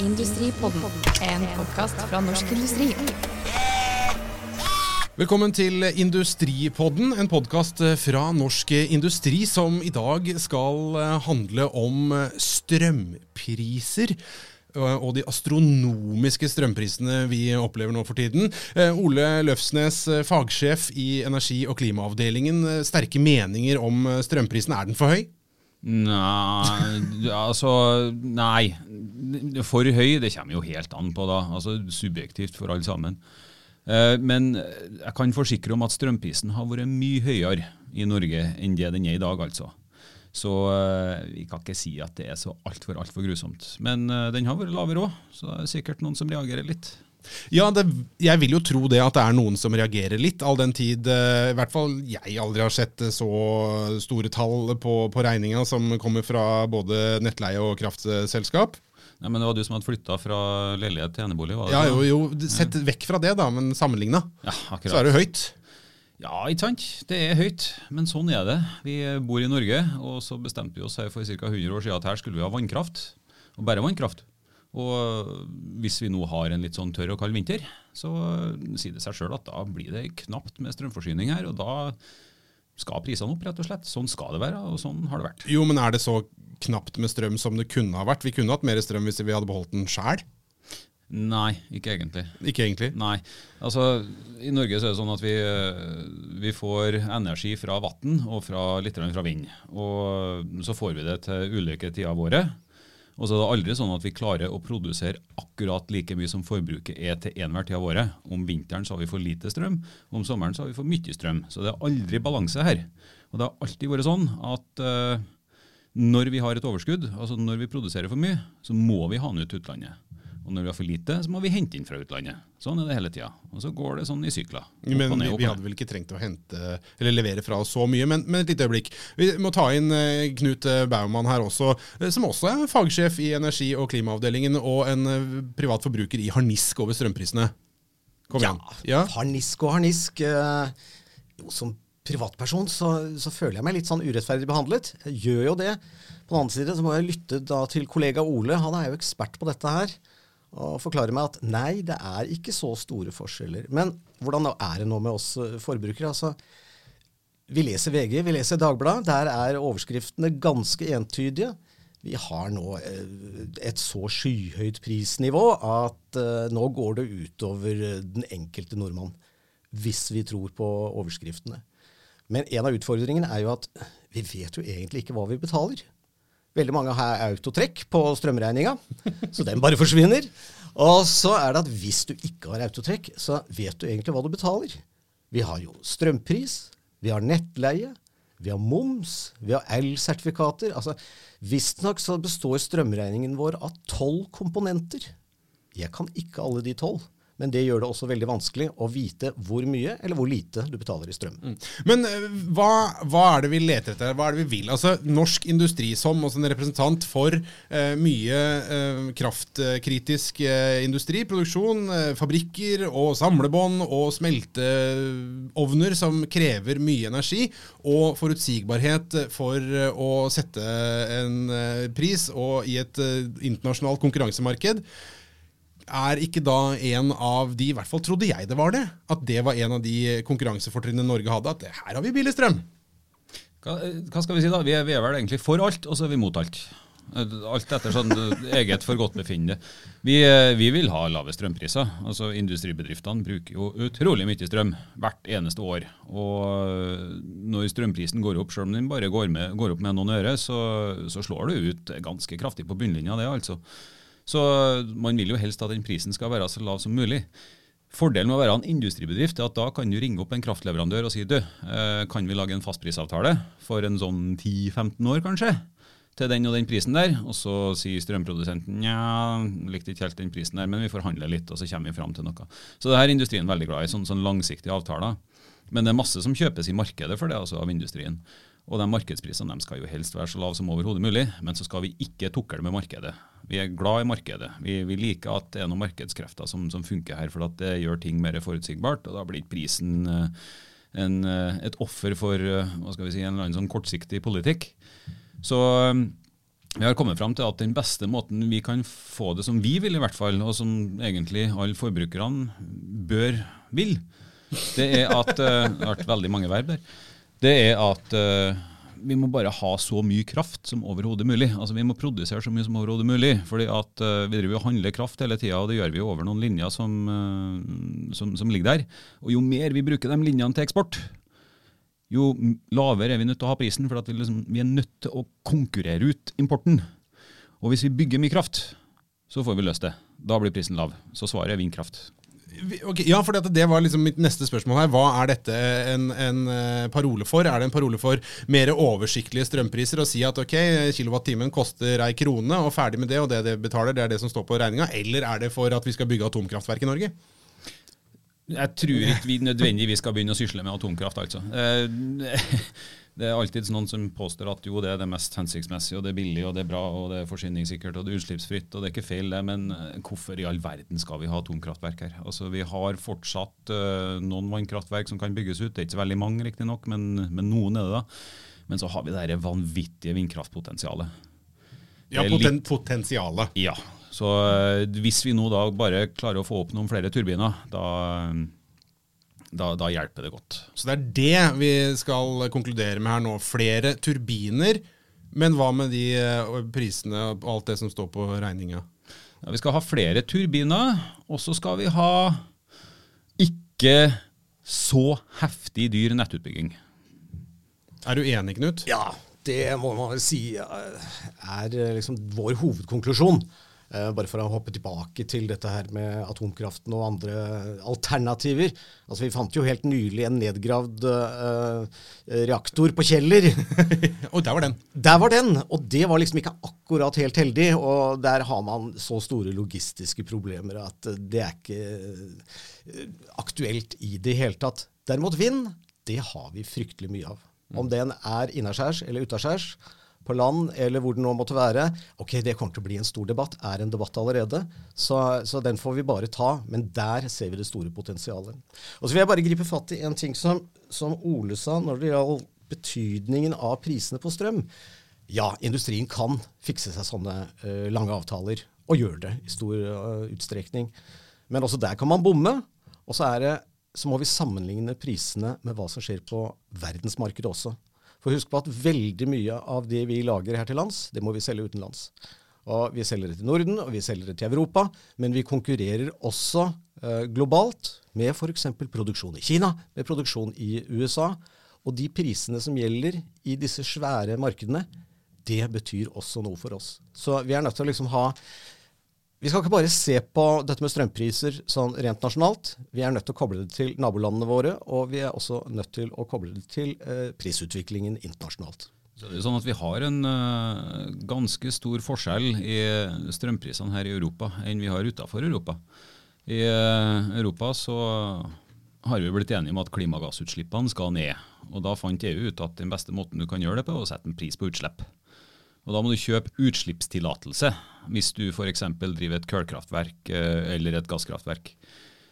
Industripodden, en podkast fra Norsk Industri. Velkommen til Industripodden, en podkast fra Norsk Industri som i dag skal handle om strømpriser og de astronomiske strømprisene vi opplever nå for tiden. Ole Løfsnes, fagsjef i energi- og klimaavdelingen. Sterke meninger om strømprisen. Er den for høy? Nei, altså Nei. For høy, det kommer jo helt an på, da. Altså Subjektivt for alle sammen. Men jeg kan forsikre om at strømprisen har vært mye høyere i Norge enn det den er i dag, altså. Så vi kan ikke si at det er så altfor altfor grusomt. Men den har vært lavere òg, så det er sikkert noen som reagerer litt. Ja, det, jeg vil jo tro det at det er noen som reagerer litt, all den tid i hvert fall jeg aldri har sett så store tall på, på regninga som kommer fra både nettleie og kraftselskap. Nei, men Det var du som hadde flytta fra leilighet til enebolig? var det Ja, jo, jo, Sett vekk fra det, da, men sammenligna, Ja, akkurat. så er det høyt. Ja, ikke sant. Det er høyt, men sånn er det. Vi bor i Norge, og så bestemte vi oss her for ca. 100 år siden at her skulle vi ha vannkraft. Og bare vannkraft. Og hvis vi nå har en litt sånn tørr og kald vinter, så sier det seg sjøl at da blir det knapt med strømforsyning her. Og da skal prisene opp, rett og slett. Sånn skal det være, og sånn har det vært. Jo, men er det så knapt med strøm som det kunne ha vært? Vi kunne hatt mer strøm hvis vi hadde beholdt den sjæl. Nei, ikke egentlig. Ikke egentlig. Nei. Altså, I Norge så er det sånn at vi, vi får energi fra vann og fra, litt fra vind. Og så får vi det til ulike tider av året. Og så er det aldri sånn at vi klarer å produsere akkurat like mye som forbruket er til enhver tid av året. Om vinteren så har vi for lite strøm, om sommeren så har vi for mye strøm. Så det er aldri balanse her. Og det har alltid vært sånn at uh, når vi har et overskudd, altså når vi produserer for mye, så må vi ha den ut til utlandet. Og når vi har for lite, så må vi hente inn fra utlandet. Sånn er det hele tida. Og så går det sånn i sykler. Opp Men ned, vi, hadde vel ikke trengt å hente eller levere fra oss så mye, men, men et lite øyeblikk. Vi må ta inn eh, Knut eh, Baumann her også, eh, som også er fagsjef i energi- og klimaavdelingen, og en privat forbruker i harnisk over strømprisene. Kom igjen. Ja. Harnisk og harnisk. Jo, som privatperson så, så føler jeg meg litt sånn urettferdig behandlet. Jeg gjør jo det. På den annen side så må jeg lytte da til kollega Ole. Han er jo ekspert på dette her. Og forklare meg at nei, det er ikke så store forskjeller. Men hvordan er det nå med oss eh, forbrukere? Altså, vi leser VG, vi leser Dagbladet. Der er overskriftene ganske entydige. Vi har nå eh, et så skyhøyt prisnivå at eh, nå går det utover den enkelte nordmann. Hvis vi tror på overskriftene. Men en av utfordringene er jo at vi vet jo egentlig ikke hva vi betaler. Veldig mange har autotrekk på strømregninga, så den bare forsvinner. Og så er det at hvis du ikke har autotrekk, så vet du egentlig hva du betaler. Vi har jo strømpris, vi har nettleie, vi har moms, vi har elsertifikater. Altså, Visstnok så består strømregningen vår av tolv komponenter. Jeg kan ikke alle de tolv. Men det gjør det også veldig vanskelig å vite hvor mye eller hvor lite du betaler i strøm. Men eh, hva, hva er det vi leter etter? Hva er det vi vil? Altså, Norsk Industri som også en representant for eh, mye eh, kraftkritisk eh, industri, produksjon, eh, fabrikker og samlebånd og smelteovner som krever mye energi, og forutsigbarhet for eh, å sette en pris og i et internasjonalt konkurransemarked. Er ikke da en av de, i hvert fall trodde jeg det var det, at det var en av de konkurransefortrinnene Norge hadde, at her har vi billig strøm? Hva, hva skal vi si, da? Vi er, vi er vel egentlig for alt, og så er vi mot alt. Alt etter sånn eget forgodtbefinnende. Vi, eh, vi vil ha lave strømpriser. Altså Industribedriftene bruker jo utrolig mye strøm hvert eneste år. Og når strømprisen går opp, selv om den bare går, med, går opp med noen øre, så, så slår det ut ganske kraftig på bunnlinja. det altså. Så man vil jo helst at den prisen skal være så lav som mulig. Fordelen med å være en industribedrift er at da kan du ringe opp en kraftleverandør og si du, eh, kan vi lage en fastprisavtale for en sånn 10-15 år kanskje, til den og den prisen der. Og så sier strømprodusenten nja, likte ikke helt den prisen der, men vi forhandler litt, og så kommer vi fram til noe. Så det her er industrien veldig glad i, sånn, sånn langsiktige avtaler. Men det er masse som kjøpes i markedet for det, altså av industrien. Og de markedsprisene skal jo helst være så lave som overhodet mulig, men så skal vi ikke tukle med markedet. Vi er glad i markedet. Vi, vi liker at det er noen markedskrefter som, som funker her, for at det gjør ting mer forutsigbart. Og da blir ikke prisen eh, en, eh, et offer for eh, hva skal vi si, en eller annen sånn kortsiktig politikk. Så Vi har kommet fram til at den beste måten vi kan få det som vi vil, i hvert fall, og som egentlig alle forbrukerne bør vil, det er at Det har vært veldig mange verb der. Det er at uh, vi må bare ha så mye kraft som overhodet mulig. Altså Vi må produsere så mye som overhodet mulig. fordi at uh, Vi driver og handler kraft hele tida, og det gjør vi jo over noen linjer som, uh, som, som, ligger der. Og Jo mer vi bruker de linjene til eksport, jo lavere er vi nødt til å ha prisen. For vi, liksom, vi, er nødt til å konkurrere ut importen. Og hvis vi bygger mye kraft, så får vi løst det. Da blir prisen lav. Så svaret er vindkraft. Okay, ja, for det var liksom mitt neste spørsmål her. Hva er dette en, en, eh, parole for? Er det en parole for mer oversiktlige strømpriser? Å si at ok, kilowattimen koster ei krone, og ferdig med det, og det det betaler, det er det som står på regninga? Eller er det for at vi skal bygge atomkraftverk i Norge? Jeg tror ikke vi nødvendigvis skal begynne å sysle med atomkraft, altså. Det er alltid noen som påstår at jo, det er det mest hensiktsmessige, og det er billig, og det er bra, og det er forsyningssikkert, og det er utslippsfritt, og det er ikke feil, det. Men eh, hvorfor i all verden skal vi ha atomkraftverk her? Altså, Vi har fortsatt uh, noen vannkraftverk som kan bygges ut. Det er ikke så veldig mange, riktignok, men, men noen er det da. Men så har vi det dette vanvittige vindkraftpotensialet. Ja, poten potensialet. Ja, så uh, hvis vi nå da bare klarer å få opp noen flere turbiner, da, da, da, hjelper det godt. Så det er det vi skal konkludere med her nå. Flere turbiner. Men hva med de eh, prisene og alt det som står på regninga? Ja, vi skal ha flere turbiner, og så skal vi ha ikke så heftig dyr nettutbygging. Er du enig, Knut? Ja, det må man vel si er liksom vår hovedkonklusjon. Uh, bare for å hoppe tilbake til dette her med atomkraften og andre alternativer. Altså Vi fant jo helt nylig en nedgravd uh, reaktor på Kjeller. og der var den. Der var den, Og det var liksom ikke akkurat helt heldig. Og der har man så store logistiske problemer at det er ikke aktuelt i det hele tatt. Derimot vind, det har vi fryktelig mye av. Om den er innaskjærs eller utaskjærs på land, eller hvor det nå måtte være. Ok, det kommer til å bli en stor debatt. Er en debatt allerede. Så, så, den får vi bare ta. Men der ser vi det store potensialet. Og så vil jeg bare gripe fatt i en ting som, som Ole sa når det gjaldt betydningen av prisene på strøm. Ja, industrien kan fikse seg sånne uh, lange avtaler, og gjør det i stor uh, utstrekning. Men også der kan man bomme. Og så, er det, så må vi sammenligne prisene med hva som skjer på verdensmarkedet også. For husk på at veldig mye av det vi lager her til lands, det må vi selge utenlands. Og Vi selger det til Norden og vi selger det til Europa, men vi konkurrerer også eh, globalt med f.eks. produksjon i Kina, med produksjon i USA. Og de prisene som gjelder i disse svære markedene, det betyr også noe for oss. Så vi er nødt til å liksom ha vi skal ikke bare se på dette med strømpriser sånn rent nasjonalt. Vi er nødt til å koble det til nabolandene våre, og vi er også nødt til å koble det til eh, prisutviklingen internasjonalt. Så det er sånn at Vi har en uh, ganske stor forskjell i strømprisene her i Europa enn vi har utenfor Europa. I uh, Europa så har vi blitt enige om at klimagassutslippene skal ned. og Da fant EU ut at den beste måten du kan gjøre det på, er å sette en pris på utslipp. Og Da må du kjøpe utslippstillatelse hvis du f.eks. driver et kullkraftverk eh, eller et gasskraftverk.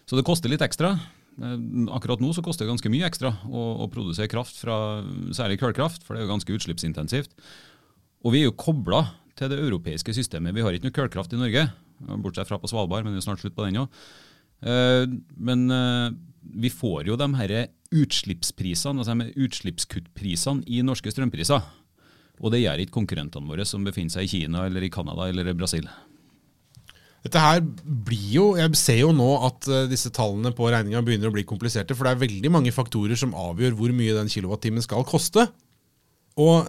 Så det koster litt ekstra. Eh, akkurat nå så koster det ganske mye ekstra å, å produsere kraft fra særlig kullkraft, for det er jo ganske utslippsintensivt. Og vi er jo kobla til det europeiske systemet. Vi har ikke noe kullkraft i Norge, bortsett fra på Svalbard, men det er snart slutt på den òg. Eh, men vi får jo de her utslippsprisene, altså de utslippskuttprisene i norske strømpriser. Og det gjør ikke konkurrentene våre som befinner seg i Kina eller i Canada eller i Brasil. Dette her blir jo, Jeg ser jo nå at uh, disse tallene på regninga begynner å bli kompliserte. For det er veldig mange faktorer som avgjør hvor mye den kilowattimen skal koste. Og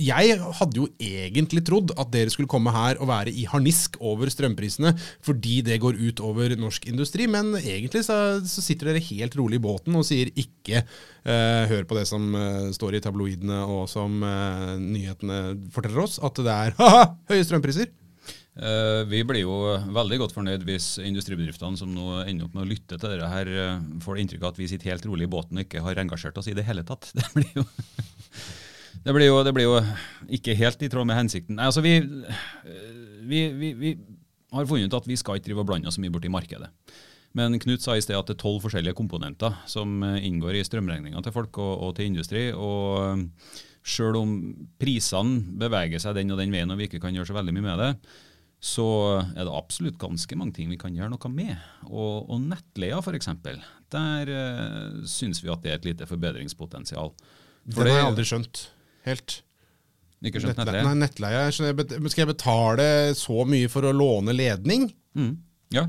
jeg hadde jo egentlig trodd at dere skulle komme her og være i harnisk over strømprisene fordi det går ut over norsk industri, men egentlig så, så sitter dere helt rolig i båten og sier ikke eh, hør på det som eh, står i tabloidene og som eh, nyhetene forteller oss, at det er ha-ha, høye strømpriser. vi blir jo veldig godt fornøyd hvis industribedriftene som nå ender opp med å lytte til dette, her, får inntrykk av at vi sitter helt rolig i båten og ikke har engasjert oss i det hele tatt. Det blir jo det blir, jo, det blir, jo, ikke helt i tråd med hensikten. Nei, altså vi, vi, vi, vi, har funnet ut at vi skal ikke drive og blande oss så mye borti markedet. Men Knut sa i sted at det er tolv forskjellige komponenter som inngår i strømregninga til folk og, og, til industri. og sjøl om prisene beveger seg den og den veien og vi ikke kan gjøre så veldig mye med det, så er det absolutt ganske mange ting vi kan gjøre noe med. Og, og nettleia f.eks. Der uh, syns vi at det er et lite forbedringspotensial. For det har jeg aldri skjønt helt. Ikke skjønt Nettleie. Nei, nettleie. Skal jeg betale så mye for å låne ledning? Mm. Ja.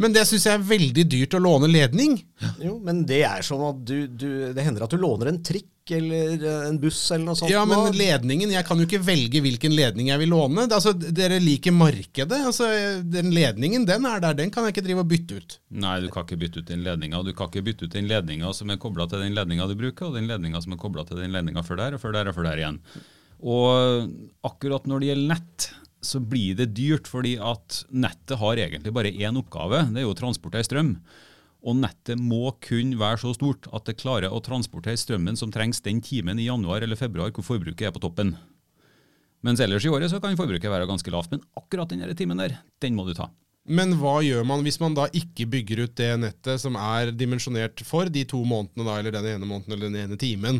Men det syns jeg er veldig dyrt å låne ledning. Jo, men det er sånn at du, du Det hender at du låner en trikk eller eh, en buss eller noe sånt. Ja, men ledningen, Jeg kan jo ikke velge hvilken ledning jeg vil låne. Altså, Dere liker markedet. altså Den ledningen, den er der. Den kan jeg ikke drive og bytte ut. Nei, du kan ikke bytte ut den ledninga. Du kan ikke bytte ut den ledninga som er kobla til den ledninga du bruker, og den ledninga som er kobla til den ledninga før der, og før der, og før der igjen. Og akkurat når det gjelder nett, så blir det dyrt, fordi at nettet har egentlig bare én oppgave. Det er jo å transportere strøm. Og nettet må kun være så stort at det klarer å transportere strømmen som trengs den timen i januar eller februar hvor forbruket er på toppen. Mens ellers i året så kan forbruket være ganske lavt. Men akkurat den timen der, den må du ta. Men hva gjør man hvis man da ikke bygger ut det nettet som er dimensjonert for de to månedene, da, eller den ene måneden eller den ene timen?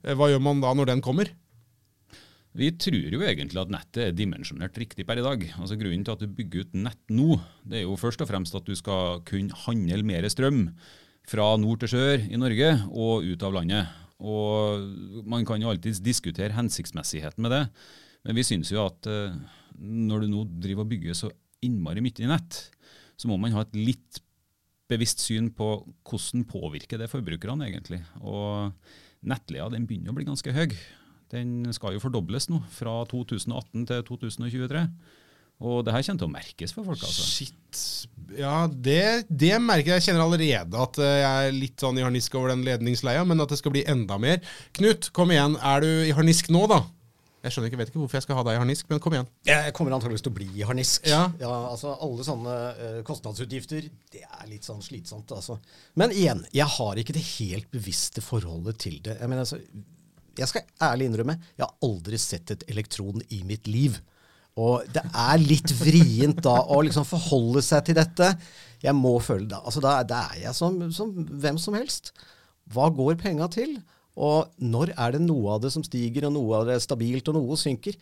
Eh, Hva gjør man da når den kommer? Vi tror jo egentlig at nettet er dimensjonert riktig per i dag. Altså Grunnen til at du bygger ut nett nå, det er jo først og fremst at du skal kunne handle mer strøm fra nord til sør i Norge og ut av landet. Og Man kan jo alltids diskutere hensiktsmessigheten med det, men vi syns jo at eh, når du nå driver og bygger så innmari mye i nett, så må man ha et litt bevisst syn på hvordan påvirker det forbrukerne egentlig. Og nettleia den begynner å bli ganske høy. Den skal jo fordobles nå, fra 2018 til 2023. Og det her kommer til å merkes for folk. altså. Shit. Ja, det, det merker jeg. Jeg kjenner allerede at eh, jeg er litt sånn i harnisk over den ledningsleia, men at det skal bli enda mer. Knut, kom igjen. Er du i harnisk nå, da? Jeg skjønner ikke, vet ikke hvorfor jeg skal ha deg i harnisk, men kom igjen. Jeg kommer antakeligvis til å bli i harnisk. Ja. ja. altså Alle sånne eh, kostnadsutgifter, det er litt sånn slitsomt. altså. Men igjen, jeg har ikke det helt bevisste forholdet til det. Jeg mener, altså, jeg skal ærlig innrømme, jeg har aldri sett et elektron i mitt liv. Og det er litt vrient da å liksom forholde seg til dette. Jeg må føle det. Altså, da, da er jeg som, som hvem som helst. Hva går penga til? Og når er det noe av det som stiger, og noe av det er stabilt, og noe synker?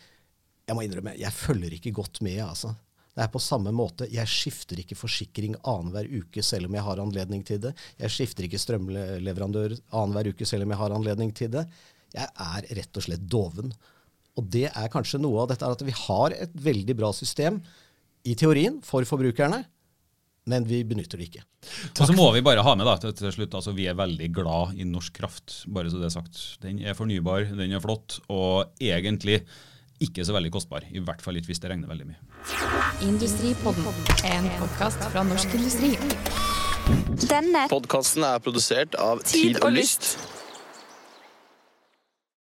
Jeg må innrømme, jeg følger ikke godt med, altså. Det er på samme måte. Jeg skifter ikke forsikring annenhver uke selv om jeg har anledning til det. Jeg skifter ikke strømleverandør annenhver uke selv om jeg har anledning til det. Jeg er rett og slett doven. Og det er kanskje noe av dette er at vi har et veldig bra system i teorien for forbrukerne, men vi benytter det ikke. Og så må vi bare ha med da, til, slutt, altså vi er veldig glad i norsk kraft, bare så det er sagt. Den er fornybar, den er flott, og egentlig ikke så veldig kostbar. I hvert fall ikke hvis det regner veldig mye. Industripodden, en podkast fra Norsk Industri. Denne Podkasten er produsert av Tid Tid og. Lyst.